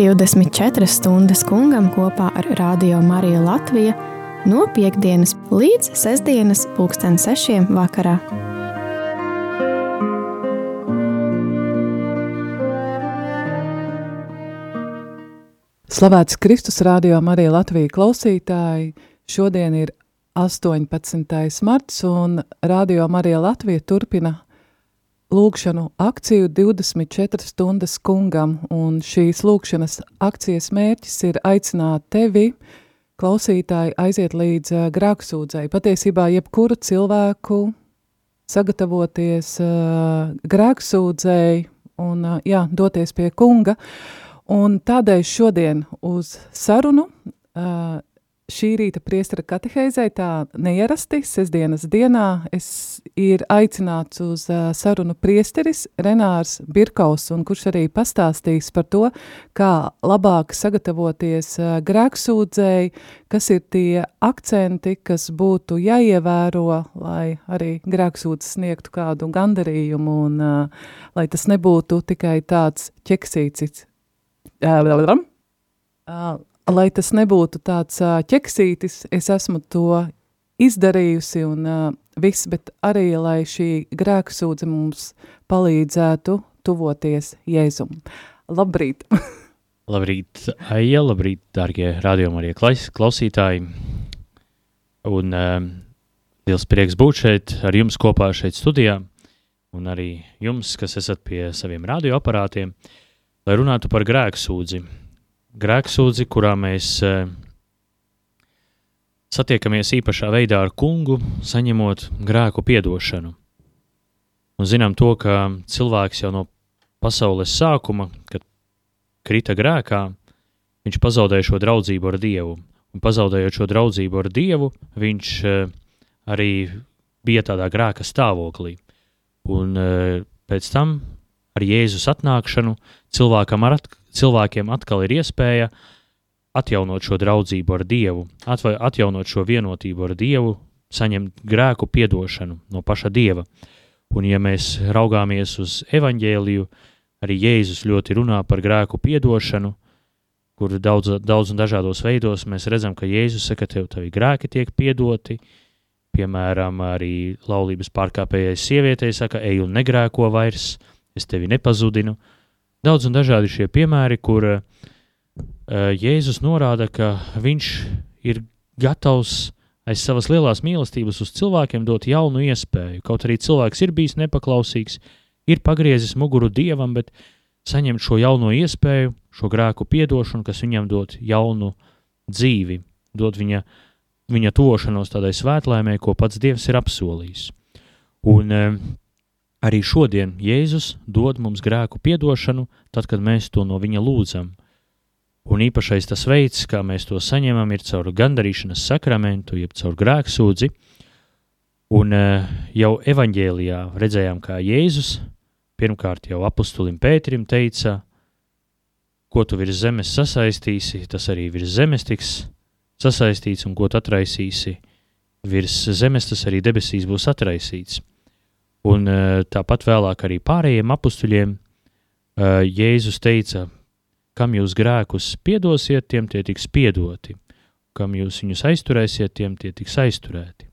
24 stundas kungam kopā ar Radio Mariju Latviju no piekdienas līdz sestdienas pulksten sešiem vakarā. Slavēts Kristus rādio Marija Latvija klausītāji. Šodien ir 18. marts un Rādio Marija Latvija turpina lūkšanu akciju 24 stundas kungam, un šīs lūkšanas akcijas mērķis ir aicināt tevi, klausītāji, aiziet līdz uh, grēksūdzei. Patiesībā jebkuru cilvēku sagatavoties uh, grēksūdzei un uh, jā, doties pie kunga, un tādēļ šodien uz sarunu uh, šī rīta priestara kateheizē tā neierasti, sestdienas dienā es ir aicināts uz uh, sarunu priesteris Renārs Birkaus, un kurš arī pastāstīs par to, kā labāk sagatavoties uh, grēksūdzēji, kas ir tie akcenti, kas būtu jāievēro, lai arī grēksūdzes sniegtu kādu gandarījumu, un uh, lai tas nebūtu tikai tāds ķeksīcits. Uh, lai tas nebūtu tāds ķeksītis, es esmu to izdarījusi un viss, bet arī, lai šī grēku sūdze mums palīdzētu tuvoties Jēzum. Labrīt! labrīt, Aija, labrīt, dārgie rādījumi arī klausītāji. Un um, liels prieks būt šeit ar jums kopā šeit studijā, un arī jums, kas esat pie saviem radioaparātiem, lai runātu par grēku sūdzi grēksūdzi, kurā mēs uh, satiekamies īpašā veidā ar kungu, saņemot grēku piedošanu. Un zinām to, ka cilvēks jau no pasaules sākuma, kad krita grēkā, viņš pazaudēja šo draudzību ar Dievu. Un pazaudējot šo draudzību ar Dievu, viņš uh, arī bija tādā grēka stāvoklī. Un uh, pēc tam ar Jēzus atnākšanu cilvēkam ar at cilvēkiem atkal ir iespēja atjaunot šo draudzību ar Dievu, atjaunot šo vienotību ar Dievu, saņemt grēku piedošanu no paša Dieva. Un ja mēs raugāmies uz evaņģēliju, arī Jēzus ļoti runā par grēku piedošanu, kur daudz, daudz un dažādos veidos mēs redzam, ka Jēzus saka, tev tavi grēki tiek piedoti, piemēram, arī laulības pārkāpējais sievietei saka, ej un negrēko vairs, es tevi nepazudinu, uh, Daudz un dažādi šie piemēri, kur uh, Jēzus norāda, ka viņš ir gatavs aiz savas lielās mīlestības uz cilvēkiem dot jaunu iespēju. Kaut arī cilvēks ir bijis nepaklausīgs, ir pagriezis muguru dievam, bet saņemt šo jauno iespēju, šo grēku piedošanu, kas viņam dod jaunu dzīvi, dod viņa, viņa tošanos tādai svētlēmē, ko pats dievs ir apsolījis. Un uh, Arī šodien Jēzus dod mums grēku piedošanu, tad, kad mēs to no viņa lūdzam. Un īpašais tas veids, kā mēs to saņemam, ir caur gandarīšanas sakramentu, jeb caur grēksūdzi. Un uh, jau evaņģēlijā redzējām, kā Jēzus pirmkārt jau apustulim Pēterim teica, ko tu virs zemes sasaistīsi, tas arī virs zemes tiks sasaistīts, un ko tu atraisīsi virs zemes, tas arī debesīs būs atraisīts. Un eh, tāpat vēlāk arī pārējiem apstuļiem eh, Jēzus teica, kam jūs grēkus piedosiet, tiem tie tiks piedoti, kam jūs viņus aizturēsiet, tiem tie tiks aizturēti.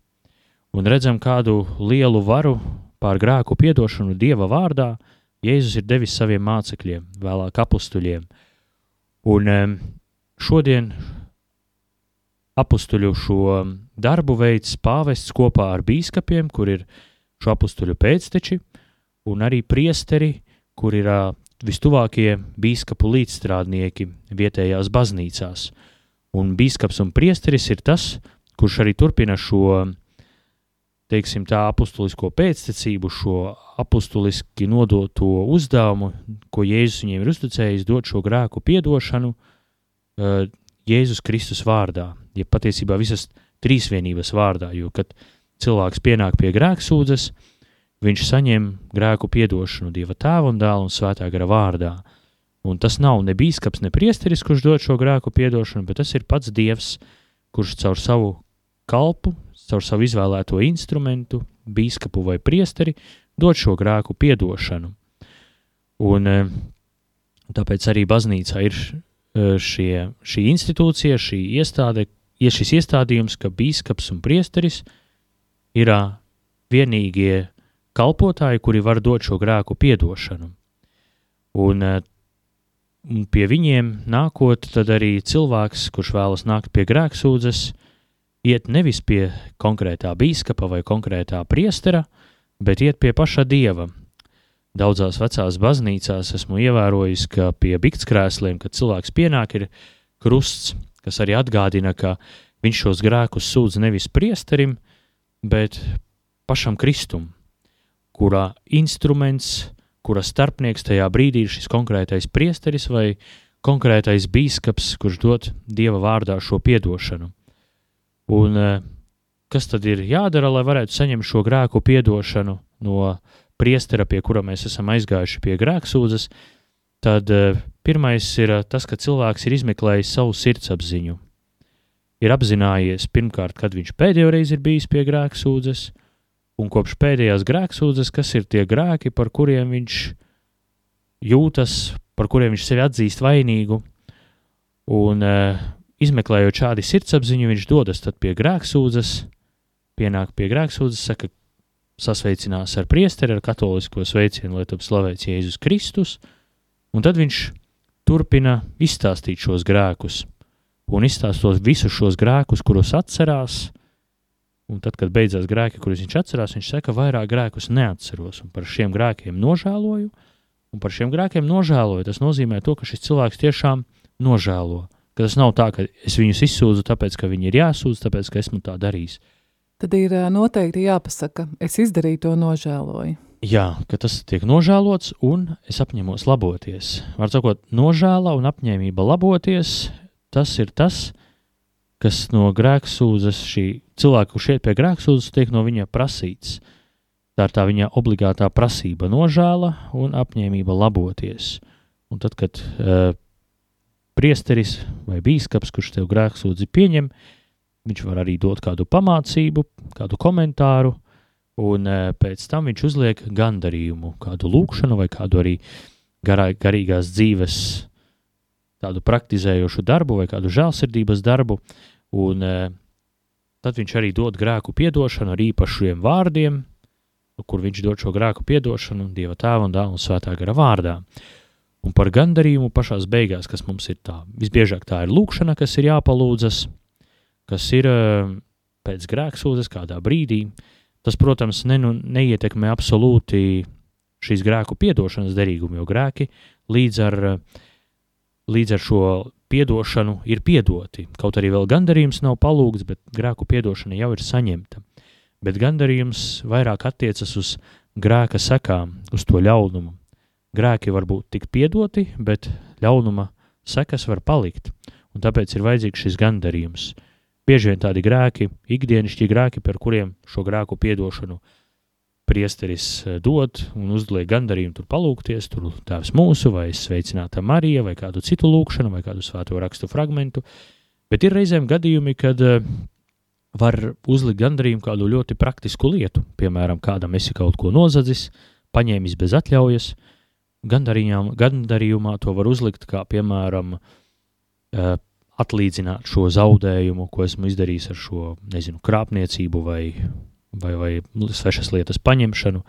Un redzam kādu lielu varu pār grēku piedošanu Dieva vārdā, Jēzus ir devis saviem mācekļiem, vēlāk apstuļiem. Un eh, šodien apstuļu šo darbu veids pāvests kopā ar bīskapiem, kur ir uh, šo apstuļu pēcteči, un arī priesteri, kur ir uh, vistuvākie bīskapu līdzstrādnieki vietējās baznīcās. Un bīskaps un priesteris ir tas, kurš arī turpina šo, teiksim tā, apustulisko pēctecību, šo apustuliski nodoto uzdevumu, ko Jēzus viņiem ir uzticējis, dot šo grēku piedošanu uh, Jēzus Kristus vārdā, ja patiesībā visas trīsvienības vārdā, jo, kad uh, cilvēks pienāk pie grēksūdzes, viņš saņem grēku piedošanu Dieva tēva un dēla un svētā gara vārdā. Un tas nav ne bīskaps, ne priesteris, kurš dod šo grēku piedošanu, bet tas ir pats Dievs, kurš caur savu kalpu, caur savu izvēlēto instrumentu, bīskapu vai priesteri, dod šo grēku piedošanu. Un eh, tāpēc arī baznīcā ir šie, šī institūcija, šī iestāde, ja šis iestādījums, ka bīskaps un priesteris ir vienīgie kalpotāji, kuri var dot šo grēku piedošanu. Un, un pie viņiem nākot, tad arī cilvēks, kurš vēlas nākt pie grēksūdzes, iet nevis pie konkrētā bīskapa vai konkrētā priestera, bet iet pie paša dieva. Daudzās vecās baznīcās esmu ievērojis, ka pie biktskrēsliem, kad cilvēks pienāk, ir krusts, kas arī atgādina, ka viņš šos grēkus sūdz nevis priesterim, bet pašam Kristum, kurā instruments, kura starpnieks tajā brīdī ir šis konkrētais priesteris vai konkrētais bīskaps, kurš dod Dieva vārdā šo piedošanu. Un eh, kas tad ir jādara, lai varētu saņemt šo grēku piedošanu no priestera, pie kura mēs esam aizgājuši pie grēksūdzes, tad eh, pirmais ir eh, tas, ka cilvēks ir izmeklējis savu sirdsapziņu. Ir apzinājies pirmkārt, kad viņš pēdējo reizi ir bijis pie grēksūdzes, un kopš pēdējās grēksūdzes, kas ir tie grēki, par kuriem viņš jūtas, par kuriem viņš sevi atzīst vainīgu, un uh, izmeklējot šādi sirdsapziņu, viņš dodas pie grēksūdzes, pienāk pie grēksūdzes, saka, sasveicinās ar priesteri, ar katolisko sveicienu, lai top slavēts Jēzus Kristus, un tad viņš turpina izstāstīt šos grēkus, un izstāstot visus šos grēkus, kurus atcerās, Un tad, kad beidzās grēki, kurus viņš atcerās, viņš saka, vairāk grēkus neatceros, un par šiem grēkiem nožēloju, un par šiem grēkiem nožēloju. Tas nozīmē to, ka šis cilvēks tiešām nožēlo. Ka tas nav tā, ka es viņus izsūdzu, tāpēc, ka viņi ir jāsūdz, tāpēc, ka esmu tā darījis. Tad ir noteikti jāpasaka, es izdarīju to nožēloju. Jā, ka tas tiek nožēlots, un es apņemos laboties. Var sakot, nožēla un apņēmība laboties, tas ir tas, kas no grēksūdzes, šī cilvēka, kurš iet pie grēksūdzes, tiek no viņa prasīts. Tā ir tā viņa obligātā prasība, nožēla un apņēmība laboties. Un tad, kad uh, priesteris vai bīskaps, kurš tev grēksūdzi pieņem, viņš var arī dot kādu pamācību, kādu komentāru, un uh, pēc tam viņš uzliek gandarījumu, kādu lūkšanu vai kādu arī garā, garīgās dzīves tādu praktizējošu darbu vai kādu žēlsirdības darbu, un e, tad viņš arī dod grēku piedošanu ar īpašiem vārdiem, kur viņš dod šo grēku piedošanu Dieva tēva un dēla un svētā gara vārdā. Un par gandarījumu pašās beigās, kas mums ir tā, visbiežāk tā ir lūkšana, kas ir jāpalūdzas, kas ir e, pēc grēksūdzes kādā brīdī, tas, protams, ne, nu, neietekmē absolūti šīs grēku piedošanas derīgumu, jo grēki līdz ar uh, līdz ar šo piedošanu ir piedoti. Kaut arī vēl gandarījums nav palūgts, bet grēku piedošana jau ir saņemta. Bet gandarījums vairāk attiecas uz grēka sekām, uz to ļaunumu. Grēki var būt tik piedoti, bet ļaunuma sekas var palikt, un tāpēc ir vajadzīgs šis gandarījums. Bieži vien tādi grēki, ikdienišķi grēki, par kuriem šo grēku piedošanu priesteris eh, dod un uzliek gandarījumu tur palūkties, tur tēvs mūsu, vai sveicināta Marija, vai kādu citu lūkšanu, vai kādu svēto rakstu fragmentu, bet ir reizēm gadījumi, kad uh, var uzlikt gandarījumu kādu ļoti praktisku lietu, piemēram, kādam esi kaut ko nozadzis, paņēmis bez atļaujas, gandarījumā to var uzlikt kā, piemēram, uh, atlīdzināt šo zaudējumu, ko esmu izdarījis ar šo, nezinu, krāpniecību vai vai, vai svešas lietas paņemšanu,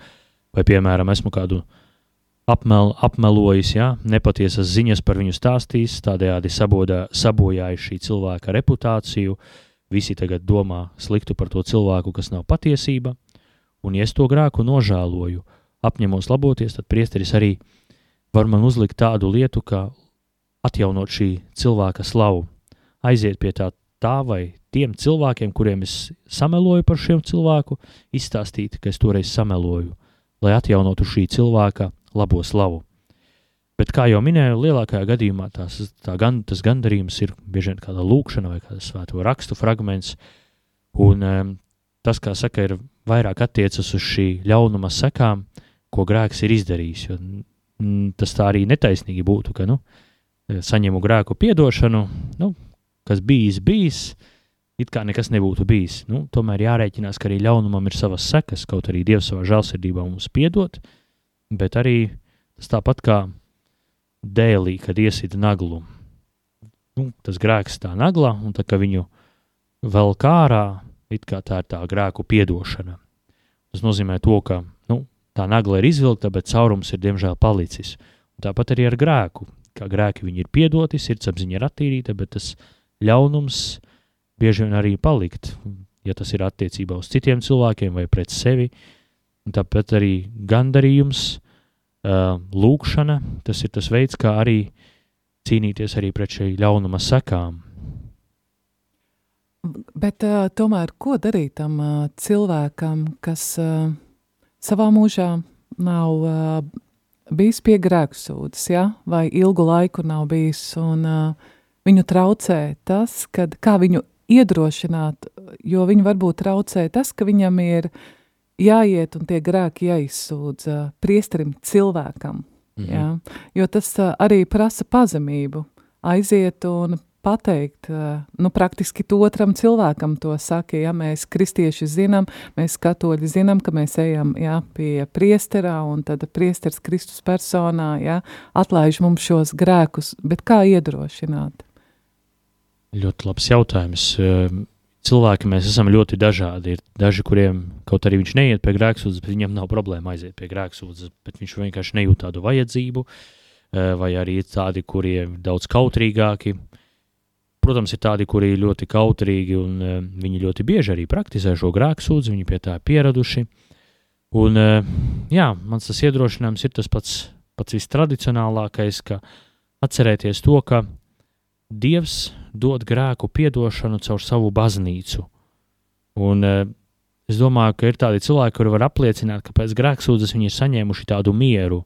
vai, piemēram, esmu kādu apmel, apmelojis, ja, nepatiesas ziņas par viņu stāstījis, tādējādi sabodā, sabojājis šī cilvēka reputāciju, visi tagad domā sliktu par to cilvēku, kas nav patiesība, un ja es to grāku nožēloju, apņemos laboties, tad priesteris arī var man uzlikt tādu lietu, kā atjaunot šī cilvēka slavu, aiziet pie tā tā vai tiem cilvēkiem, kuriem es sameloju par šiem cilvēku, izstāstīt, ka es toreiz sameloju, lai atjaunotu šī cilvēka labo slavu. Bet, kā jau minēju, lielākajā gadījumā tās, tā gan, tas gandarījums ir bieži vien kāda lūkšana vai kāda svēto rakstu fragments, un um, tas, kā saka, ir vairāk attiecas uz šī ļaunuma sekām, ko grēks ir izdarījis, jo mm, tas tā arī netaisnīgi būtu, ka, nu, saņemu grēku piedošanu, nu, kas bijis, bijis, it kā nekas nebūtu bijis. Nu, tomēr jārēķinās, ka arī ļaunumam ir savas sekas, kaut arī Dievs savā žēlsirdībā mums piedod, bet arī tas tāpat kā dēlī, kad iesit naglu. nu, tas grēks tā naglā, un tā, ka viņu vēl kārā, it kā tā ir tā grēku piedošana. Tas nozīmē to, ka nu, tā nagla ir izvilkta, bet caurums ir diemžēl palicis. Un tāpat arī ar grēku. Kā grēki viņi ir piedoti, sirdsapziņa ir attīrīta, bet tas ļaunums bieži vien arī palikt, ja tas ir attiecībā uz citiem cilvēkiem vai pret sevi. Tāpat arī gandarījums, lūkšana, tas ir tas veids, kā arī cīnīties arī pret šī ļaunuma sekām. Bet uh, tomēr, ko darīt tam uh, cilvēkam, kas uh, savā mūžā nav uh, bijis pie grēksūdas, ja? vai ilgu laiku nav bijis, un uh, viņu traucē tas, kad, kā viņu iedrošināt, jo viņu varbūt traucē tas, ka viņam ir jāiet un tie grēki jāizsūdz uh, priesterim cilvēkam, mm -hmm. ja? jo tas uh, arī prasa pazemību, aiziet un pateikt, eh, nu, praktiski to otram cilvēkam to saka, ja mēs kristieši zinām, mēs katoļi zinām, ka mēs ejam, ja, pie priesterā, un tad priesters Kristus personā, ja, atlaiž mums šos grēkus, bet kā iedrošināt? Ļoti labs jautājums. Ehm, cilvēki mēs esam ļoti dažādi. Ir daži, kuriem kaut arī viņš neiet pie grēksūdzes, bet viņam nav problēma aiziet pie grēksūdzes, bet viņš vienkārši nejūt tādu vajadzību, eh, vai arī ir tādi, kuriem daudz kautrīgāki, Protams, ir tādi, kuri ir ļoti kautrīgi un uh, viņi ļoti bieži arī praktizē šo grēku sūdzi, viņi pie tā ir pieraduši. Un, jā, mans tas iedrošinājums ir tas pats, pats vistradicionālākais, ka atcerēties to, ka Dievs dod grēku piedošanu caur savu baznīcu. Un uh, es domāju, ka ir tādi cilvēki, kuri var apliecināt, ka pēc grēksūdzes viņi ir saņēmuši tādu mieru,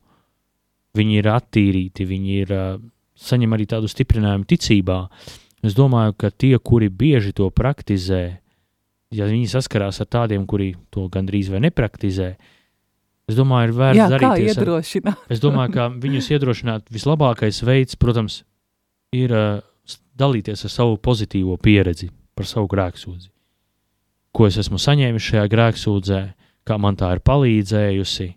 viņi ir attīrīti, viņi ir uh, saņem arī tādu stiprinājumu ticībā. Es domāju, ka tie, kuri bieži to praktizē, ja viņi saskarās ar tādiem, kuri to gandrīz vai nepraktizē, es domāju, ir vērts Jā, darīt. Kā iedrošināt? Ar, es domāju, ka viņus iedrošināt vislabākais veids, protams, ir uh, dalīties ar savu pozitīvo pieredzi par savu grēksūdzi. Ko es esmu saņēmis šajā grēksūdzē, kā man tā ir palīdzējusi.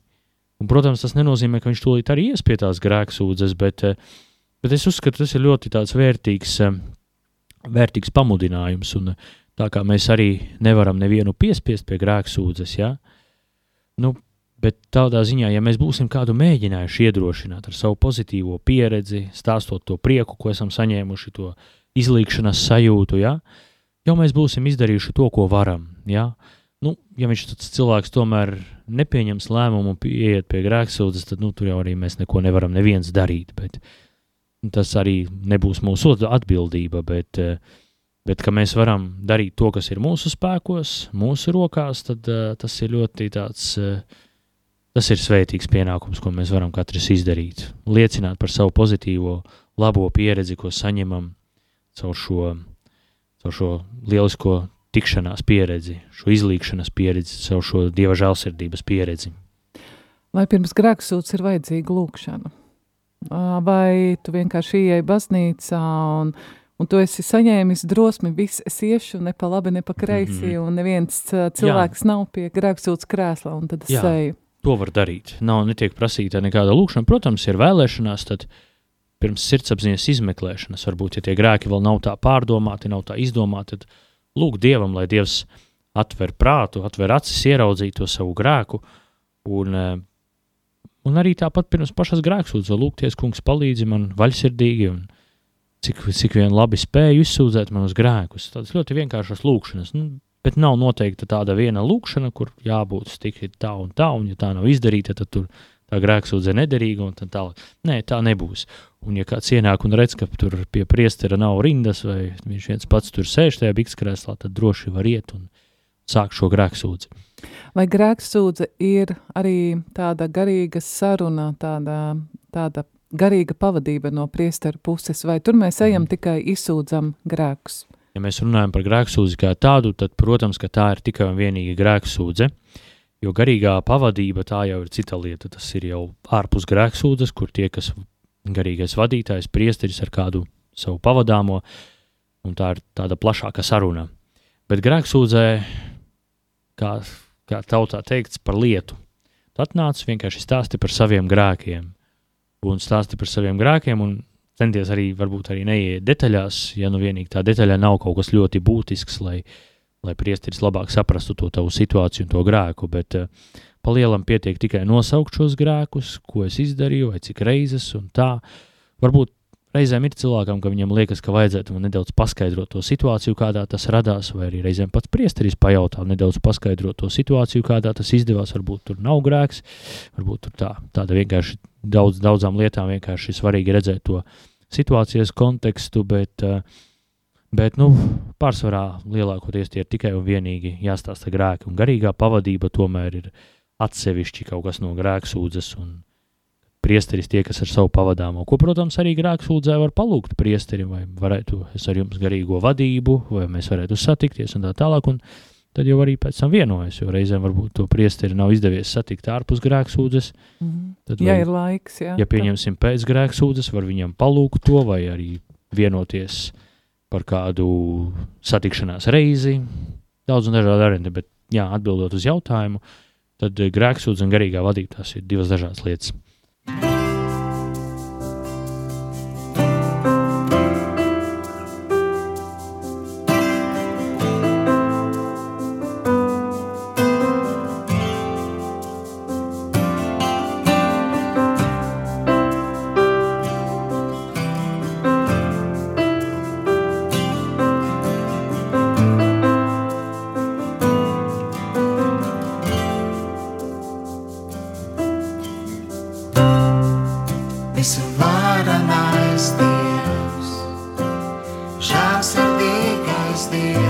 Un, protams, tas nenozīmē, ka viņš tūlīt arī ies pie tās grēksūdzes, bet, uh, bet es uzskatu, tas ir ļoti vērtīgs uh, vērtīgs pamudinājums. Un tā kā mēs arī nevaram nevienu piespiest pie grēksūdzes, ja? nu, bet tādā ziņā, ja mēs būsim kādu mēģinājuši iedrošināt ar savu pozitīvo pieredzi, stāstot to prieku, ko esam saņēmuši, to izlīkšanas sajūtu, ja? jau mēs būsim izdarījuši to, ko varam. Ja? Nu, ja viņš tas cilvēks tomēr nepieņems lēmumu un ieiet pie grēksūdzes, tad nu, tur jau arī mēs neko nevaram neviens darīt. Bet, uh, tas arī nebūs mūsu atbildība, bet, bet ka mēs varam darīt to, kas ir mūsu spēkos, mūsu rokās, tad tas ir ļoti tāds, uh, tas ir svētīgs pienākums, ko mēs varam katrs izdarīt. Liecināt par savu pozitīvo, labo pieredzi, ko saņemam caur šo, caur šo lielisko tikšanās pieredzi, šo izlīkšanas pieredzi, caur šo dieva žēlsirdības pieredzi. Vai pirms grēksūds ir vajadzīga lūkšana? vai tu vienkārši ieej baznīcā un, un tu esi saņēmis drosmi, viss es iešu ne pa labi, ne pa kreisi, mm -hmm. un neviens cilvēks Jā. nav pie grēksūts krēsla, un tad es Jā. eju. To var darīt. Nav netiek prasīta nekāda lūkšana. Protams, ir vēlēšanās, tad pirms sirdsapziņas izmeklēšanas, varbūt, ja tie grēki vēl nav tā pārdomāti, nav tā izdomāti, tad lūk Dievam, lai Dievs atver prātu, atver acis, ieraudzīt to savu grēku un Un arī tāpat pirms pašas grēksūdzes, lūgties, kungs, palīdzi man vaļsirdīgi un cik, cik vien labi spēju izsūdzēt manus grēkus. Tādas ļoti vienkāršas lūkšanas, nu, bet nav noteikta tāda viena lūkšana, kur jābūt tik tā un tā, un ja tā nav izdarīta, tad tur tā grēksūdze nederīga un tā tālāk. Nē, tā nebūs. Un ja kāds ienāk un redz, ka tur pie priestera nav rindas, vai viņš viens pats tur sēž tajā bikskrēslā, tad droši var iet un sākt šo grēksūdzi. Vai grēksūdze ir arī tāda garīga saruna, tāda, tāda garīga pavadība no priesteru puses, vai tur mēs ejam mm. tikai izsūdzam grēkus? Ja mēs runājam par grēksūdzi kā tādu, tad, protams, tā ir tikai un vienīgi grēksūdze, jo garīgā pavadība tā jau ir cita lieta. Tas ir jau ārpus grēksūdzes, kur tie, kas garīgais vadītājs, priesteris ar kādu savu pavadāmo, un tā ir tāda plašāka saruna. Bet grēksūdzē, kā kā tautā teikts, par lietu. Tu atnāc vienkārši stāsti par saviem grēkiem. Un stāsti par saviem grēkiem, un centies arī, varbūt arī neiet detaļās, ja nu vienīgi tā detaļā nav kaut kas ļoti būtisks, lai, lai priesteris labāk saprastu to tavu situāciju un to grēku, bet uh, palielam pietiek tikai nosaukt šos grēkus, ko es izdarīju, vai cik reizes un tā. Varbūt reizēm ir cilvēkam, ka viņam liekas, ka vajadzētu nedaudz paskaidrot to situāciju, kādā tas radās, vai arī reizēm pats priesteris pajautā, nedaudz paskaidrot to situāciju, kādā tas izdevās. Varbūt tur nav grēks, varbūt tur tā, tāda vienkārši daudz, daudzām lietām vienkārši svarīgi redzēt to situācijas kontekstu, bet, eh, bet nu, pārsvarā lielākoties tie ir tikai un vienīgi jāstāsta grēki, un garīgā pavadība tomēr ir atsevišķi kaut kas no grēksūdzes priesteris tie, kas ar savu pavadāmo, ko, protams, arī grēksūdzē var palūgt priesterim, vai varētu es ar jums garīgo vadību, vai mēs varētu satikties un tā tālāk, un tad jau arī pēc tam vienojas, jo reizēm varbūt to priesteri nav izdevies satikt ārpus grēksūdzes. Mm -hmm. Tad, ja vai, ir laiks, jā. Ja pieņemsim pēc grēksūdzes, var viņam palūgt to, vai arī vienoties par kādu satikšanās reizi, daudz un dažādi varianti, bet jā, atbildot uz jautājumu, tad grēksūdze un garīgā vadība tās ir divas dažādas lietas. the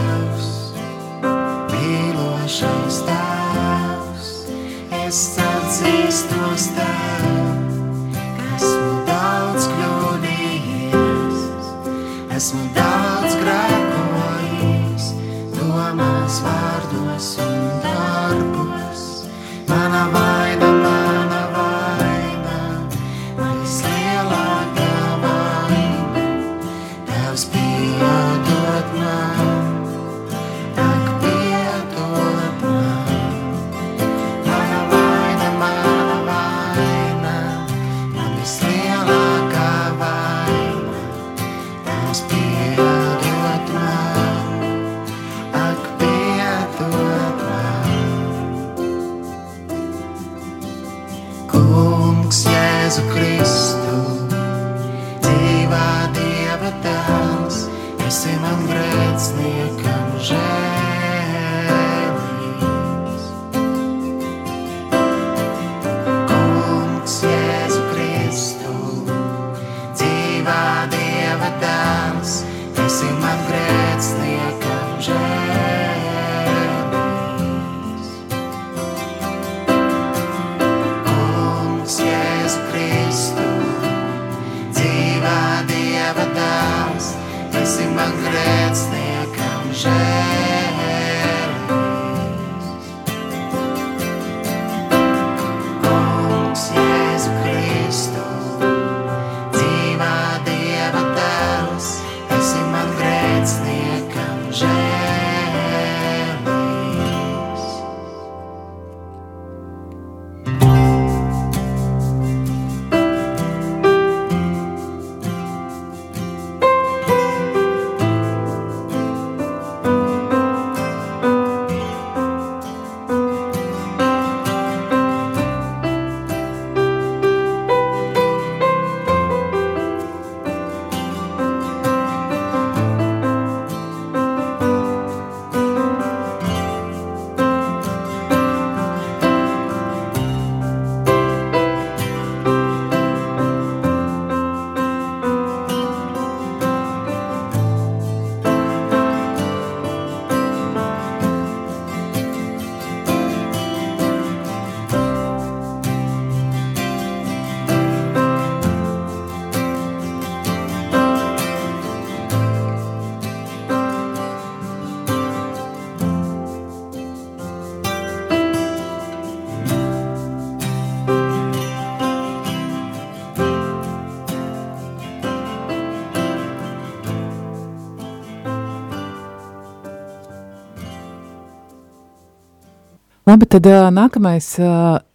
Labi, tad nākamais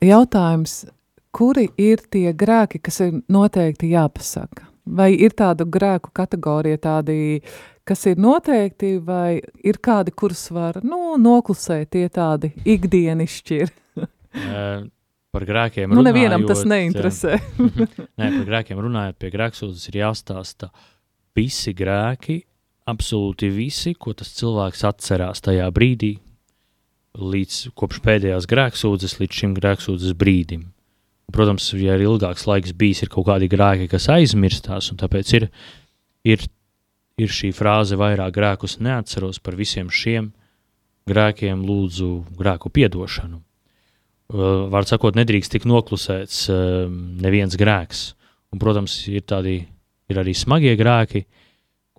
jautājums. Kuri ir tie grēki, kas ir noteikti jāpasaka? Vai ir tāda grēku kategorija, tādi, kas ir noteikti, vai ir kādi, kurus var nu, noklusēt, tie tādi ikdienišķi ir? par grēkiem nu, runājot. Nevienam tas neinteresē. nē, par grēkiem runājot, pie grēksūdzes ir jāstāsta visi grēki, absolūti visi, ko tas cilvēks atcerās tajā brīdī, līdz kopš pēdējās grēksūdzes līdz šim grēksūdzes brīdim. Protams, ja ir ilgāks laiks bijis, ir kaut kādi grēki, kas aizmirstās, un tāpēc ir, ir, ir šī frāze vairāk grēkus neatceros par visiem šiem grēkiem lūdzu grēku piedošanu. Uh, var sakot, nedrīkst tik noklusēts uh, neviens grēks. Un, protams, ir, tādi, ir arī smagie grēki,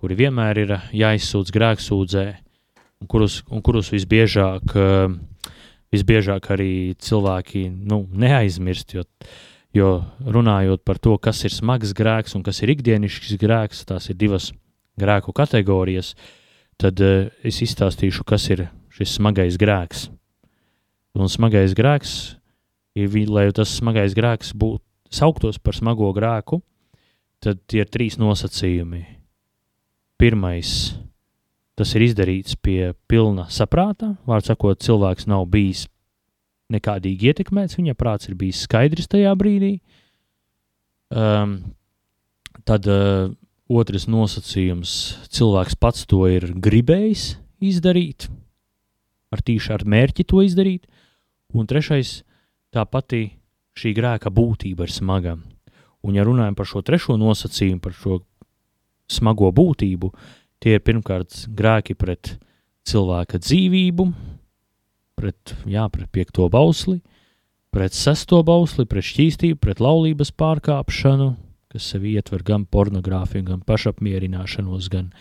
kuri vienmēr ir jāizsūdz grēksūdzē, un kurus, un kurus visbiežāk, uh, visbiežāk arī cilvēki nu, neaizmirst. Jo, jo runājot par to, kas ir smags grēks un kas ir ikdienišķis grēks, tās ir divas grēku kategorijas, tad es izstāstīšu, kas ir šis smagais grēks. Un smagais grēks, ir, lai tas smagais grēks būtu sauktos par smago grēku, tad ir trīs nosacījumi. Pirmais, tas ir izdarīts pie pilna saprāta, vārds sakot, cilvēks nav bijis nekādīgi ietekmēts, viņa prāts ir bijis skaidrs tajā brīdī. Um, tad uh, otrs nosacījums, cilvēks pats to ir gribējis izdarīt, ar tīšu ar mērķi to izdarīt. Un trešais, tā pati šī grēka būtība ir smaga. Un, ja runājam par šo trešo nosacījumu, par šo smago būtību, tie ir pirmkārt grēki pret cilvēka dzīvību, pret, jā, pret piekto bausli, pret sesto bausli, pret šķīstību, pret laulības pārkāpšanu, kas sevi ietver gan pornogrāfiju, gan pašapmierināšanos, gan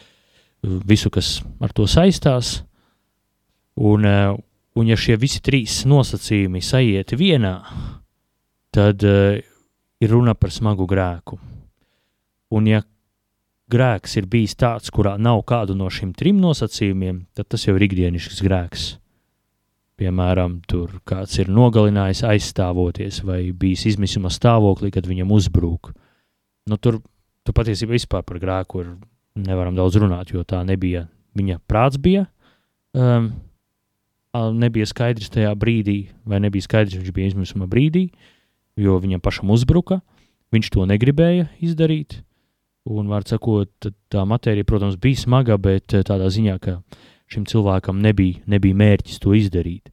visu, kas ar to saistās. Un, Un ja šie visi trīs nosacījumi sajiet vienā, tad uh, ir runa par smagu grēku. Un ja grēks ir bijis tāds, kurā nav kādu no šiem trim nosacījumiem, tad tas jau ir ikdienišķs grēks. Piemēram, tur kāds ir nogalinājis aizstāvoties vai bijis izmisuma stāvoklī, kad viņam uzbrūk. Nu, tur, tur patiesībā vispār par grēku ir, nevaram daudz runāt, jo tā nebija. Viņa prāts bija um, nebija skaidrs tajā brīdī, vai nebija skaidrs, viņš bija izmisuma brīdī, jo viņam pašam uzbruka. Viņš to negribēja izdarīt. Un, var sakot, tā matērija, protams, bija smaga, bet tādā ziņā, ka šim cilvēkam nebija, nebija mērķis to izdarīt.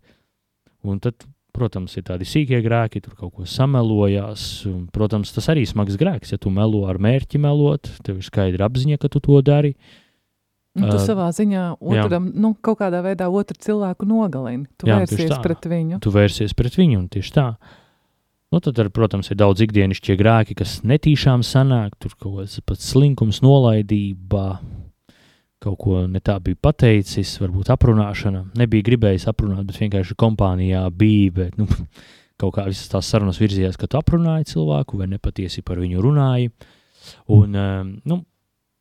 Un tad, protams, ir tādi sīkie grēki, tur kaut ko samelojās. Un, protams, tas arī ir smags grēks. Ja tu melo ar mērķi melot, tev ir skaidra apziņa, ka tu to dari. Uh, Un tu uh, savā ziņā otram, jā. nu, kaut kādā veidā otru cilvēku nogalini. Tu jā, vērsies pret viņu. Tu vērsies pret viņu, un tieši tā. Nu, tad, ar, protams, ir daudz ikdienišķie grēki, kas netīšām sanāk, tur kaut kāds pats slinkums, nolaidība, kaut ko ne tā bija pateicis, varbūt aprunāšana. Nebija gribējis aprunāt, bet vienkārši kompānijā bija, bet, nu, kaut kā visas tās sarunas virzījās, ka tu aprunāji cilvēku vai nepatiesi par viņu runāji. Un, um, nu,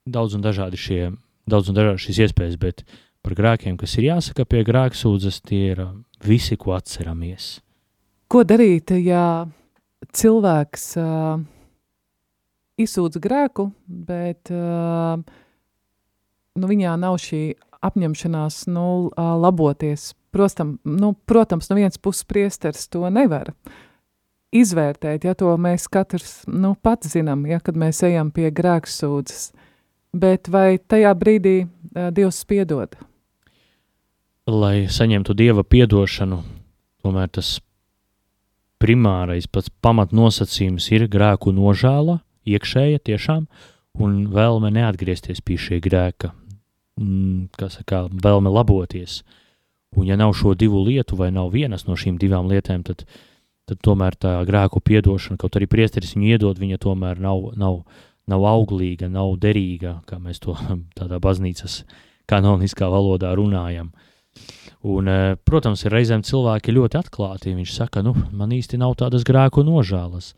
daudz un dažādi šie daudz un dažādas šīs iespējas, bet par grēkiem, kas ir jāsaka pie grēksūdzes, tie ir visi, ko atceramies. Ko darīt, ja cilvēks uh, izsūdz grēku, bet uh, nu, viņā nav šī apņemšanās nu, uh, laboties? Prostam, nu, protams, no vienas puses priesteris to nevar izvērtēt, ja to mēs katrs nu, pats zinām, ja, kad mēs ejam pie grēksūdzes. Bet vai tajā brīdī uh, Dievs piedod? Lai saņemtu Dieva piedošanu, tomēr tas primārais, pats pamatnosacījums ir grēku nožēla, iekšēja tiešām, un vēlme neatgriezties pie šī grēka, mm, kā saka, vēlme laboties. Un ja nav šo divu lietu, vai nav vienas no šīm divām lietām, tad, tad tomēr tā grēku piedošana, kaut arī priesteris viņu iedod, viņa tomēr nav, nav, nav auglīga, nav derīga, kā mēs to tādā baznīcas kanoniskā valodā runājam. Un, e, protams, ir reizēm cilvēki ļoti atklāti. Viņš saka, nu, man īsti nav tādas grēku nožēlas.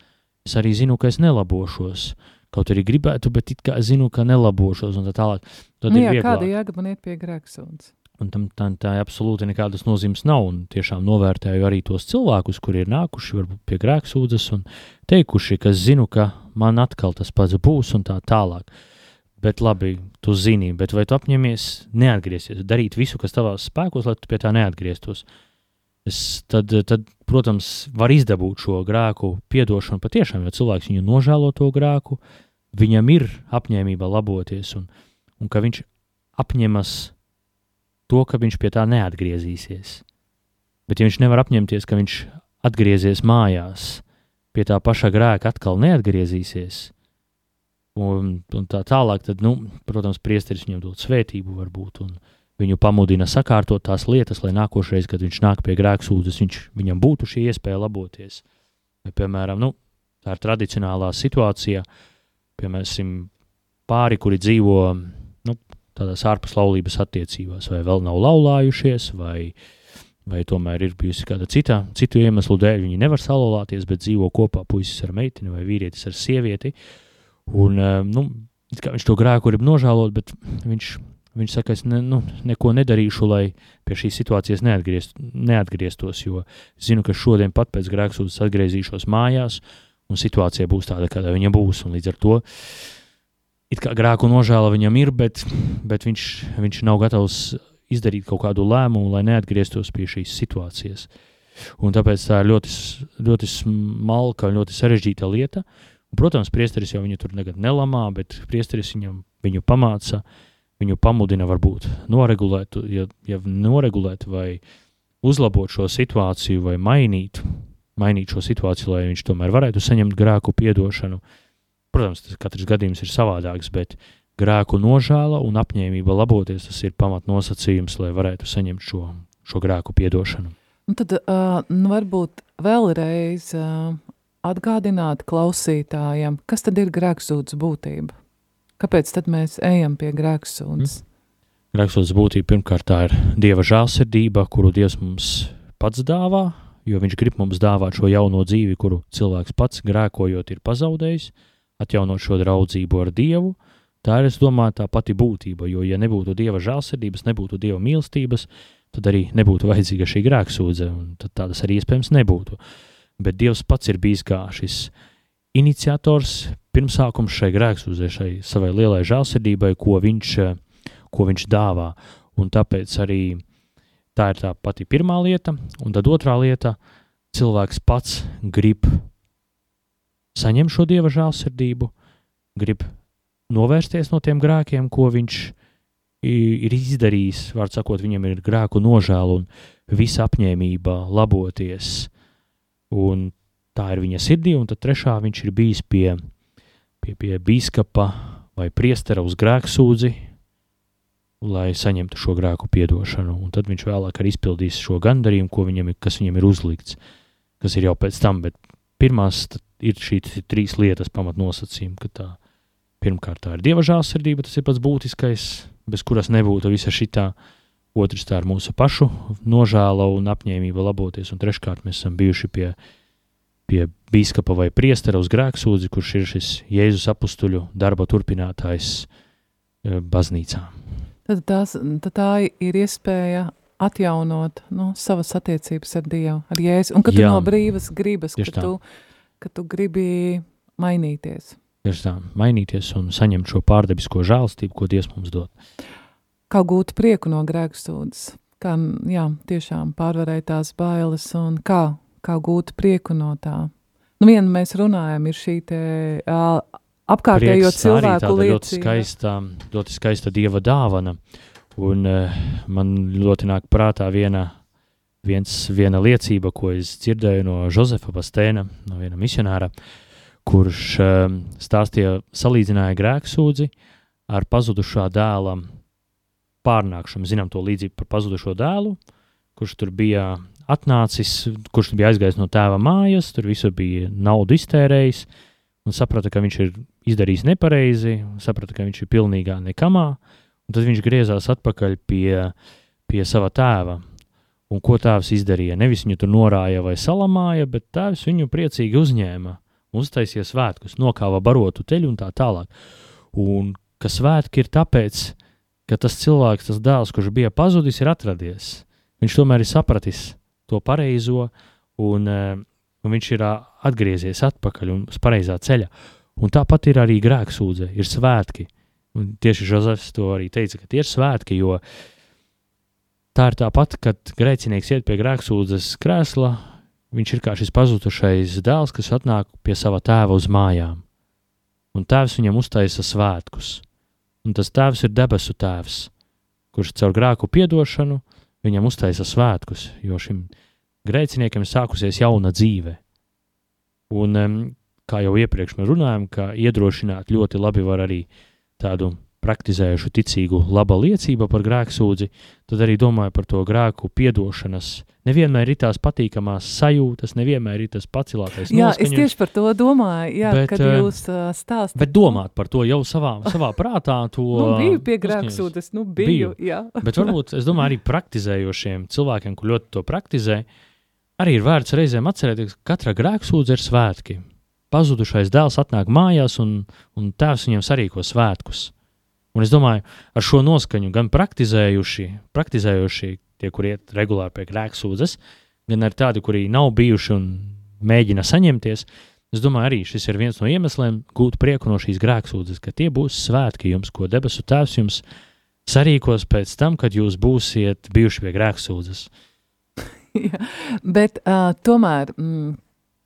Es arī zinu, ka es nelabošos. Kaut arī gribētu, bet it kā zinu, ka nelabošos un tā tālāk. Tad nu, jā, kāda jēga man iet pie grēksuns? Un tam tā, tā absolūti nekādas nozīmes nav. Un tiešām novērtēju arī tos cilvēkus, kuri ir nākuši varbūt pie grēksūdzes un teikuši, ka zinu, ka man atkal tas pats būs un tā tālāk. Bet labi, tu zini, bet vai tu apņemies neatgriezties, darīt visu, kas tavās spēkos, lai tu pie tā neatgrieztos? Es, tad, tad, protams, var izdabūt šo grēku piedošanu patiešām, jo cilvēks viņu nožēlo to grēku, viņam ir apņēmība laboties un, un ka viņš apņemas to, ka viņš pie tā neatgriezīsies. Bet ja viņš nevar apņemties, ka viņš atgriezies mājās, pie tā paša grēka atkal neatgriezīsies, un, un tā tālāk, tad, nu, protams, priesteris viņam dod svētību varbūt, un viņu pamudina sakārtot tās lietas, lai nākošais, kad viņš nāk pie grēksūdzes, viņš, viņam būtu šī iespēja laboties. Vai, piemēram, nu, tā ir tradicionālā situācija, piemēram, pāri, kuri dzīvo nu, tādās ārpus laulības attiecībās, vai vēl nav laulājušies, vai, vai tomēr ir bijusi kāda cita, citu iemeslu dēļ, viņi nevar salolāties, bet dzīvo kopā puisis ar meiteni vai vīrietis ar sievieti, uh, Un, eh, nu, viņš to grēku grib nožēlot, bet viņš, viņš saka, es ne, nu, neko nedarīšu, lai pie šīs situācijas neatgriezt, neatgrieztos, jo zinu, ka šodien pat pēc grēksūdzes atgriezīšos mājās, un situācija būs tāda, kāda viņa būs, līdz ar to grēku nožēla viņam ir, bet, bet viņš, viņš nav gatavs izdarīt kaut kādu lēmumu, lai neatgrieztos pie šīs situācijas. Un tāpēc tā ir ļoti, ļoti smalka un ļoti sarežģīta lieta, Un, protams, priesteris jau viņu tur nekad nelamā, bet priesteris viņam, viņu pamāca, viņu pamudina varbūt noregulēt, ja, ja noregulēt vai uzlabot šo situāciju vai mainīt, mainīt šo situāciju, lai viņš tomēr varētu saņemt grēku piedošanu. Protams, tas katrs gadījums ir savādāks, bet grēku nožēla un apņēmība laboties, tas ir pamatnosacījums, lai varētu saņemt šo, šo grēku piedošanu. Un tad uh, nu varbūt vēlreiz uh, atgādināt klausītājiem, kas tad ir grēksūdzes būtība? Kāpēc tad mēs ejam pie grēksūdzes? Mm. Grēksūdzes būtība pirmkārt tā ir Dieva žālsirdība, kuru Dievs mums pats dāvā, jo viņš grib mums dāvāt šo jauno dzīvi, kuru cilvēks pats grēkojot ir pazaudējis, atjaunot šo draudzību ar Dievu. Tā ir, es domāju, tā pati būtība, jo ja nebūtu Dieva žālsirdības, nebūtu Dieva mīlestības, tad arī nebūtu vajadzīga šī grēksūdze, un tad tādas arī iespējams nebūtu. Uh, bet Dievs pats ir bijis kā šis iniciators, pirmsākums šai grēksūdzēšai, savai lielai žēlsirdībai, ko viņš, ko viņš dāvā. Un tāpēc arī tā ir tā pati pirmā lieta, un tad otrā lieta - cilvēks pats grib saņemt šo Dieva žēlsirdību, grib novērsties no tiem grēkiem, ko viņš ir izdarījis, var sakot, viņam ir grēku nožēla un visa apņēmība laboties, un tā ir viņa sirdī, un tad trešā viņš ir bijis pie, pie, pie bīskapa vai priestera uz grēksūdzi, lai saņemtu šo grēku piedošanu, un tad viņš vēlāk arī izpildīs šo gandarījumu, ko viņam ir, kas viņam ir uzlikts, kas ir jau pēc tam, bet pirmās ir šīs trīs lietas pamatnosacījumi, ka tā pirmkārt tā ir Dieva žālsirdība, tas ir pats būtiskais, bez kuras nebūtu visa šitā, uh, otrs tā ir mūsu pašu nožēla un apņēmība laboties, un treškārt mēs esam bijuši pie, pie bīskapa vai priestera uz grēksūdzi, kurš ir šis Jēzus apustuļu darba turpinātājs e, baznīcā. Tad, tās, tad tā ir iespēja atjaunot nu, savas attiecības ar Dievu, ar Jēzu, un ka tu Jā, no brīvas gribas, ka tu, ka tu gribi mainīties. Tieši tā, mainīties un saņemt šo pārdebisko žēlstību, ko Dievs mums dod kā gūt prieku no grēksūdzes, kā jā, tiešām pārvarēt tās bailes un kā, kā gūt prieku no tā. Nu, viena mēs runājam, ir šī te uh, apkārtējo Prieks cilvēku liecība. Ļoti skaista, ļoti skaista dieva dāvana, un uh, man ļoti nāk prātā viena, viens, viena liecība, ko es dzirdēju no Josefa Bastēna, no viena misionāra, kurš uh, stāstīja, salīdzināja grēksūdzi ar pazudušā dēla pārnākšanu. Zinām to līdzību par pazudušo dēlu, kurš tur bija atnācis, kurš bija aizgājis no tēva mājas, tur visur bija naudu iztērējis, un saprata, ka viņš ir izdarījis nepareizi, saprata, ka viņš ir pilnīgā nekamā, tad viņš griezās atpakaļ pie, pie sava tēva. Un ko tēvs izdarīja? Nevis viņu tur norāja vai salamāja, bet tēvs viņu priecīgi uzņēma, uztaisīja svētkus, nokāva barotu teļu un tā tālāk. Un ka svētki ir tāpēc, ka tas cilvēks, tas dēls, kurš bija pazudis, ir atradies. Viņš tomēr ir sapratis to pareizo, un, eh, un viņš ir atgriezies atpakaļ uz pareizā ceļa. Un tāpat ir arī grēksūdze, ir svētki. Un tieši Žozefs to arī teica, ka tie ir svētki, jo tā ir tāpat, kad grēcinieks iet pie grēksūdzes krēsla, viņš ir kā šis pazudušais dēls, kas atnāk pie sava tēva uz mājām. Un tēvs viņam uztaisa svētkus. Un tas tēvs ir debesu tēvs, kurš caur grēku piedošanu viņam uztaisa svētkus, jo šim grēciniekam ir sākusies jauna dzīve. Un, kā jau iepriekš mēs runājām, ka iedrošināt ļoti labi var arī tādu praktizējušu ticīgu laba liecība par grēksūdzi, tad arī domāju par to grēku piedošanas. Nevienmēr ir tās patīkamās sajūtas, nevienmēr ir tas pacilātais Jā, noskaņums. es tieši par to domāju, jā, bet, kad jūs uh, stāstāt. Bet domāt par to jau savā, savā prātā, to... nu, biju pie grēksūdes, nu biju, biju. jā. bet varbūt, es domāju, arī praktizējošiem cilvēkiem, kur ļoti to praktizē, arī ir vērts reizēm atcerēties, ka katra grēksūdze ir svētki. Pazudušais dēls atnāk mājās un, un tēvs viņam sarīko svētkus. Un es domāju, ar šo noskaņu gan praktizējuši, praktizējuši tie, kur iet regulāri pie grēksūdzes, gan arī tādi, kuri nav bijuši un mēģina saņemties. Es domāju, arī šis ir viens no iemesliem gūt prieku no šīs grēksūdzes, ka tie būs svētki jums, ko debesu tēvs jums sarīkos pēc tam, kad jūs būsiet bijuši pie grēksūdzes. ja, bet uh, tomēr, mm,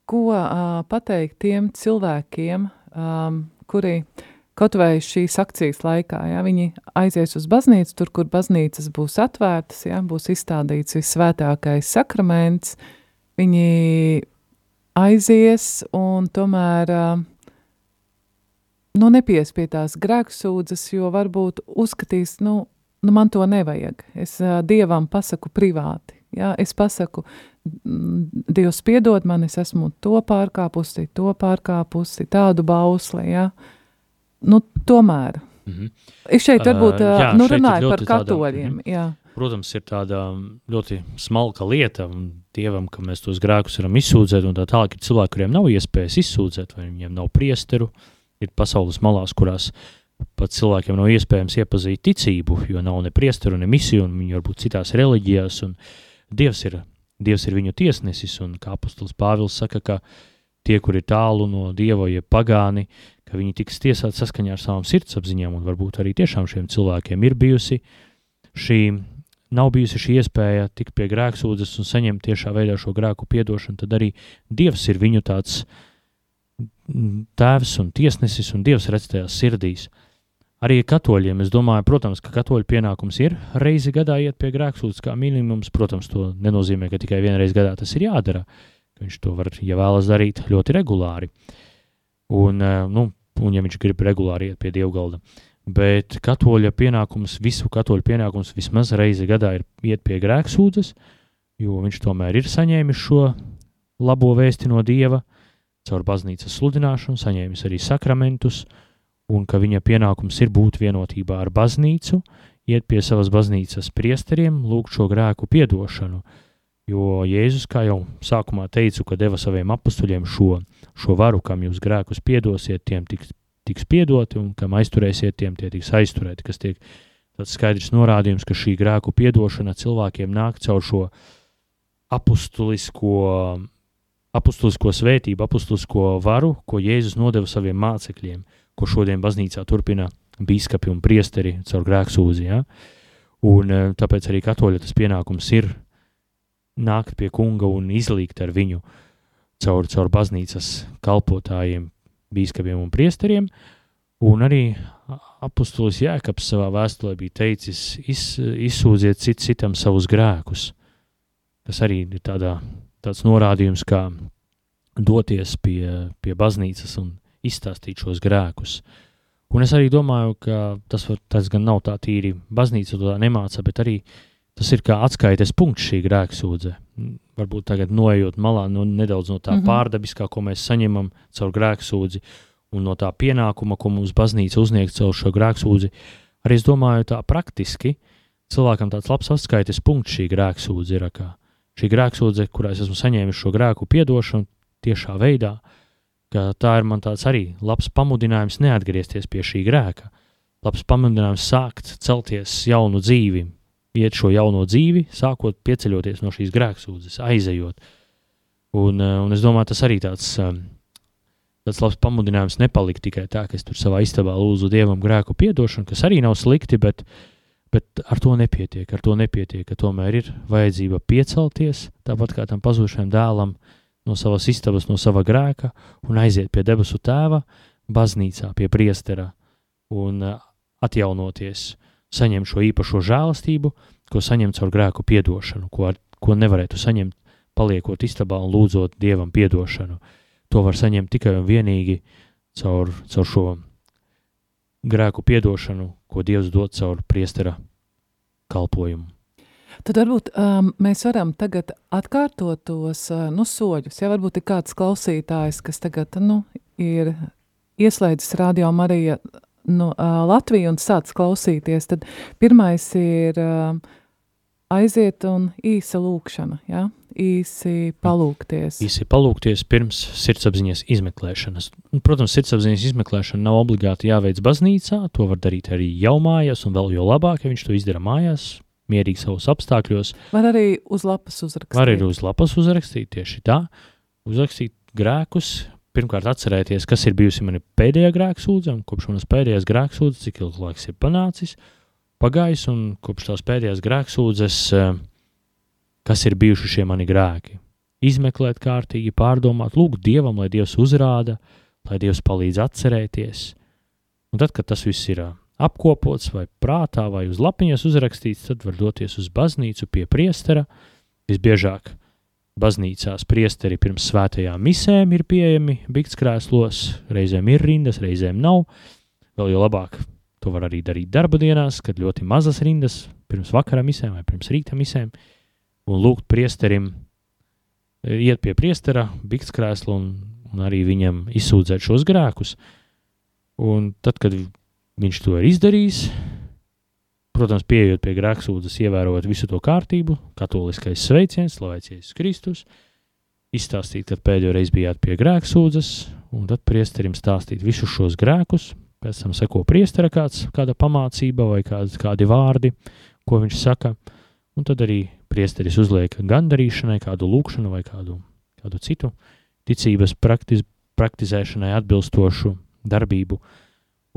ko uh, pateikt tiem cilvēkiem, um, kuri uh, Kaut vai šīs akcijas laikā, ja viņi aizies uz baznīcu, tur, kur baznīcas būs atvērtas, ja būs izstādīts visvētākais sakraments, viņi aizies un tomēr nu, nepies pie tās grēksūdzes, jo varbūt uzskatīs, nu, nu man to nevajag. Es uh, Dievam pasaku privāti. Ja? Es pasaku, Dievs piedod man, es esmu to pārkāpusi, to pārkāpusi, tādu bausli, ja? Uh, nu, tomēr. Mm -hmm. Es šeit varbūt uh, jā, nu, runāju par katoļiem. Tāda, jā. Protams, ir tāda ļoti smalka lieta dievam, ka mēs tos grēkus varam izsūdzēt, un tā tālāk ir cilvēki, kuriem nav iespējas izsūdzēt, vai viņiem nav priesteru. Ir pasaules malās, kurās pat cilvēkiem nav iespējams iepazīt ticību, jo nav ne priesteru, ne misiju, un viņi varbūt citās reliģijās, un Dievs ir, Dievs ir viņu tiesnesis, un kā apustulis Pāvils saka, ka tie, kur ir tālu no Dieva, jeb pagāni, ka viņi tiks tiesāti saskaņā ar savām sirdsapziņām, un varbūt arī tiešām šiem cilvēkiem ir bijusi šī, nav bijusi šī iespēja tikt pie grēksūdzes un saņemt tiešā veidā šo grēku piedošanu, tad arī Dievs ir viņu tāds mm, tēvs un tiesnesis, un Dievs redz tajās sirdīs. Arī katoļiem, es domāju, protams, ka katoļu pienākums ir reizi gadā iet pie grēksūdzes kā minimums, protams, to nenozīmē, ka tikai vienreiz gadā tas ir jādara, viņš to var, ja vēlas darīt, ļoti regulāri. Un, eh, nu, un ja viņš grib regulāri iet pie dievgalda. Bet katoļa pienākums, visu katoļu pienākums vismaz reizi gadā ir iet pie grēksūdzes, jo viņš tomēr ir saņēmis šo labo vēsti no dieva, caur baznīcas sludināšanu, saņēmis arī sakramentus, un ka viņa pienākums ir būt vienotībā ar baznīcu, iet pie savas baznīcas priesteriem, lūgt šo grēku piedošanu. Jo Jēzus, kā jau sākumā teicu, ka deva saviem apstuļiem šo šo varu, kam jūs grēkus piedosiet, tiem tiks, tiks piedoti, un kam aizturēsiet, tiem tie tiks aizturēti, kas tiek tāds skaidrs norādījums, ka šī grēku piedošana cilvēkiem nāk caur šo apustulisko, apustulisko svētību, apustulisko varu, ko Jēzus nodeva saviem mācekļiem, ko šodien baznīcā turpina bīskapi un priesteri caur grēksūzi, ja? Un eh, tāpēc arī katoļa tas pienākums ir nākt pie kunga un izlīgt ar viņu. Uh, caur, caur baznīcas kalpotājiem, bīskapiem un priesteriem, un arī apustulis Jēkabs savā vēstulē bija teicis, iz, izsūdziet cit citam savus grēkus. Tas arī ir tādā, tāds norādījums, kā doties pie, pie baznīcas un izstāstīt šos grēkus. Un es arī domāju, ka tas, var, tas gan nav tā tīri baznīca to tā nemāca, bet arī tas ir kā atskaites punkts šī grēksūdze. Varbūt tagad noejot malā nu, nedaudz no tā mm -hmm. pārdabiskā, ko mēs saņemam caur grēksūdzi, un no tā pienākuma, ko mums baznīca uzniek caur šo grēksūdzi, arī es domāju tā praktiski, cilvēkam tāds labs atskaites punkts šī grēksūdze ir, kā šī grēksūdze, kurā es esmu saņēmis šo grēku piedošanu tiešā veidā, ka tā ir man tāds arī labs pamudinājums neatgriezties pie šī grēka, labs pamudinājums sākt celties jaunu dzīvi, iet šo jauno dzīvi, sākot pieceļoties no šīs grēksūdzes, aizejot. Un, eh, un es domāju, tas arī tāds um, tāds labs pamudinājums nepalikt tikai tā, ka es tur savā istabā lūdzu Dievam grēku piedošanu, kas arī nav slikti, bet, bet ar to nepietiek, ar to nepietiek, ka tomēr ir vajadzība piecelties, tāpat kā tam pazudušajam dēlam no savas istabas, no sava grēka un aiziet pie debesu tēva, baznīcā pie priestera un uh, atjaunoties, saņemt šo īpašo žēlastību, ko saņemt caur grēku piedošanu, ko, ar, ko nevarētu saņemt paliekot istabā un lūdzot Dievam piedošanu. To var saņemt tikai un vienīgi caur, caur šo grēku piedošanu, ko Dievs dod caur priestera kalpojumu. Tad varbūt um, mēs varam tagad atkārtot tos uh, nu, soļus. Ja varbūt ir kāds klausītājs, kas tagad nu, ir ieslēdzis radio Marija nu, uh, Latviju un sāc klausīties, tad pirmais ir uh, aiziet un īsa lūkšana, ja? īsi palūkties. Īsi palūkties pirms sirdsapziņas izmeklēšanas. Un, protams, sirdsapziņas izmeklēšana nav obligāti jāveic baznīcā, to var darīt arī jau mājās, un vēl jo labāk, ja viņš to izdara mājās, mierīgi savos apstākļos. Var arī uz lapas uzrakstīt. Var arī uz lapas uzrakstīt tieši tā, uzrakstīt grēkus, pirmkārt atcerēties, kas ir bijusi mana pēdējā grēksūdze, un kopš manas pēdējās grēksūdzes, cik ilgs laiks ir panācis, pagājis, un kopš tās pēdējās grēksūdzes, eh, kas ir bijuši šie mani grēki. Izmeklēt kārtīgi, pārdomāt, lūgt Dievam, lai Dievs uzrāda, lai Dievs palīdz atcerēties. Un tad, kad tas viss ir eh, apkopots vai prātā vai uz lapiņas uzrakstīts, tad var doties uz baznīcu pie priestera. Visbiežāk baznīcās priesteri pirms svētajām misēm ir pieejami biktskrēslos, reizēm ir rindas, reizēm nav. Vēl jau labāk to var arī darīt darba dienās, kad ļoti mazas rindas pirms vakara misēm vai pirms rīta misēm, un lūgt priesterim, e, iet pie priestera, biktskrēslu un, un arī viņam izsūdzēt šos grēkus. Un tad, kad viņš to ir izdarījis, Protams, pieejot pie grēksūdzes, ievērot visu to kārtību, katoliskais sveiciens, slavēts Jēzus Kristus, izstāstīt, kad pēdējo reizi bijāt pie grēksūdzes, un tad priesterim stāstīt visus šos grēkus, pēc tam seko priestera kāds, kāda pamācība vai kādi, kādi vārdi, ko viņš saka, un tad arī priesteris uzliek gandarīšanai kādu lūkšanu vai kādu, kādu citu ticības praktiz, praktizēšanai atbilstošu darbību,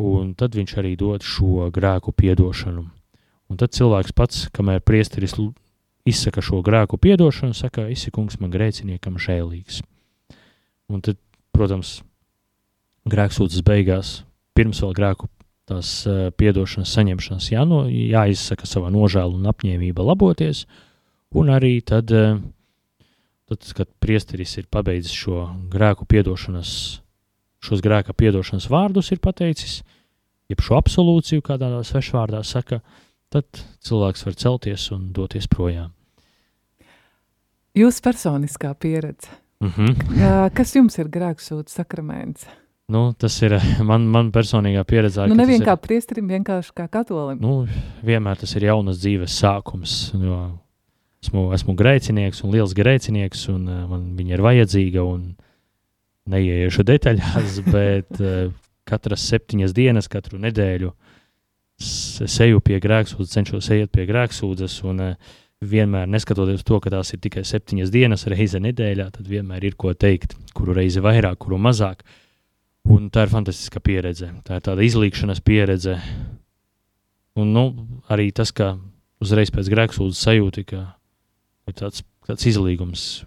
un tad viņš arī dod šo grēku piedošanu Un tad cilvēks pats, kamēr priesteris izsaka šo grēku piedošanu, saka, esi kungs man grēciniekam žēlīgs. Un tad, protams, grēksūdzes beigās, pirms vēl grēku tās uh, piedošanas saņemšanas jāno, jāizsaka savā nožēlu un apņēmība laboties, un arī tad, uh, tad, kad priesteris ir pabeidzis šo grēku piedošanas, šos grēka piedošanas vārdus ir pateicis, jeb šo absolūciju kādā svešvārdā saka, uh, tad cilvēks var celties un doties projām. Jūsu personiskā pieredze. Mm -hmm. Kas jums ir grēksūdzes sakraments? Nu, tas ir man, man personīgā pieredze. Nu, nevien kā priesterim, vienkārši kā katolim. Nu, vienmēr tas ir jaunas dzīves sākums. Esmu, esmu grēcinieks un liels grēcinieks, un uh, man viņa ir vajadzīga. Neieiešu detaļās, bet uh, katras septiņas dienas, katru nedēļu es eju pie grēksūdzes, cenšos iet pie grēksūdzes, un uh, vienmēr neskatoties to, ka tās ir tikai septiņas dienas, reize nedēļā, tad vienmēr ir ko teikt, kuru reizi vairāk, kuru mazāk. Un tā ir fantastiska pieredze. Tā ir tāda izlīkšanas pieredze. Un nu, arī tas, ka uzreiz pēc grēksūdzes sajūti, ka ir tāds, tāds izlīgums,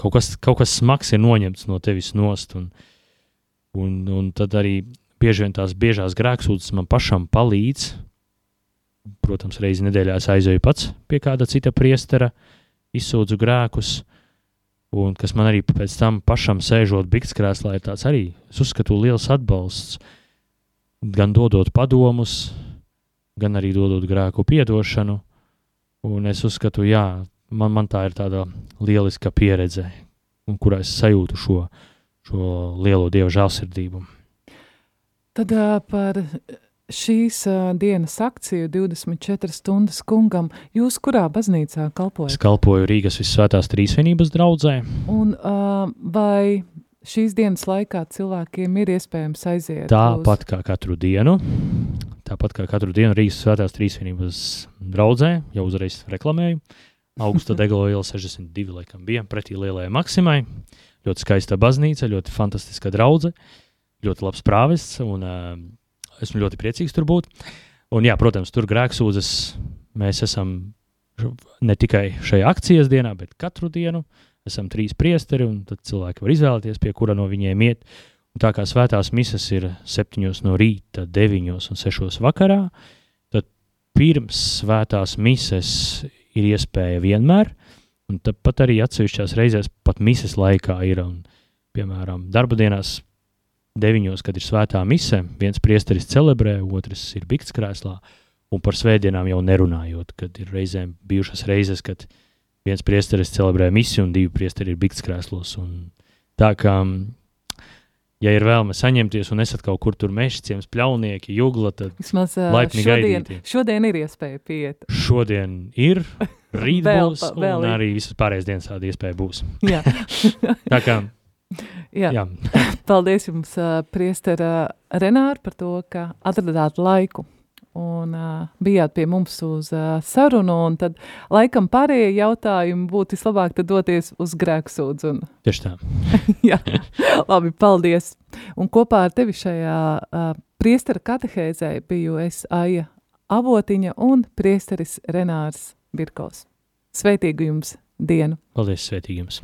kaut kas, kaut kas smags ir noņemts no tevis nost. Un, un, un tad arī bieži vien tās biežās grēksūdzes man pašam palīdz. Protams, reizi nedēļā es aizēju pats pie kāda cita priestera, izsūdzu grēkus, un kas man arī pēc tam pašam sēžot biktskrēslā ir tāds arī, es uzskatu, liels atbalsts, gan dodot padomus, gan arī dodot grēku piedošanu, un es uzskatu, jā, man, man tā ir tāda lieliska pieredze, kurā es sajūtu šo, šo lielo Dieva žēlsirdību. Tad par šīs dienas akciju 24 stundas kungam, jūs kurā baznīcā kalpojat? Es kalpoju Rīgas Visvētās Trīsvienības draudzē. Un vai šīs dienas laikā cilvēkiem ir iespējams aiziet? Tāpat uz... kā katru dienu. Tāpat kā katru dienu Rīgas Svētās Trīsvienības draudzē, jau uzreiz reklamēju. Augusta Deglo iela 62 laikam bija pretī lielajai maksimai. ļoti skaista baznīca, ļoti fantastiska draudzene, ļoti labs prāvests, un uh, esmu ļoti priecīgs tur būt. Un, jā, protams, tur grēksūdzes mēs esam ne tikai šajā akcijas dienā, bet katru dienu. Esam trīs priesteri, un tad cilvēki var izvēlēties, pie kura no viņiem iet. Un tā kā svētās misas ir septiņos no rīta, deviņos un sešos vakarā, tad pirms svētās mises ir iespēja vienmēr, un tāpat arī atsevišķās reizēs pat mises laikā ir, un, piemēram, darba dienās deviņos, kad ir svētā mise, viens priesteris celebrē, otrs ir bikts krēslā, un par svētdienām jau nerunājot, kad ir reizēm bijušas reizes, kad viens priesteris celebrē misiju un divi priesteri ir bikts krēslos, un tā kā ja ir vēlme saņemties un esat kaut kur tur mežs, ciems, pļaunieki, jugla, tad uh, laipni šodien, gaidīti. šodien ir iespēja piet. Šodien ir, rīt Vēl būs, vēl un arī visas pārējās dienas tāda iespēja būs. Jā. Tā kā, Jā. jā, Paldies jums, uh, priestera Renāra, par to, ka atradāt laiku un uh, bijāt pie mums uz uh, sarunu, un tad laikam pārējie jautājumi būtu vislabāk doties uz grēksūdzu. Un, tieši tā. jā, labi, paldies. Un kopā ar tevi šajā uh, priestera katehēzē biju es Aija Avotiņa un priesteris Renārs Birkos. Sveitīgu jums dienu! Paldies, svētīgi jums!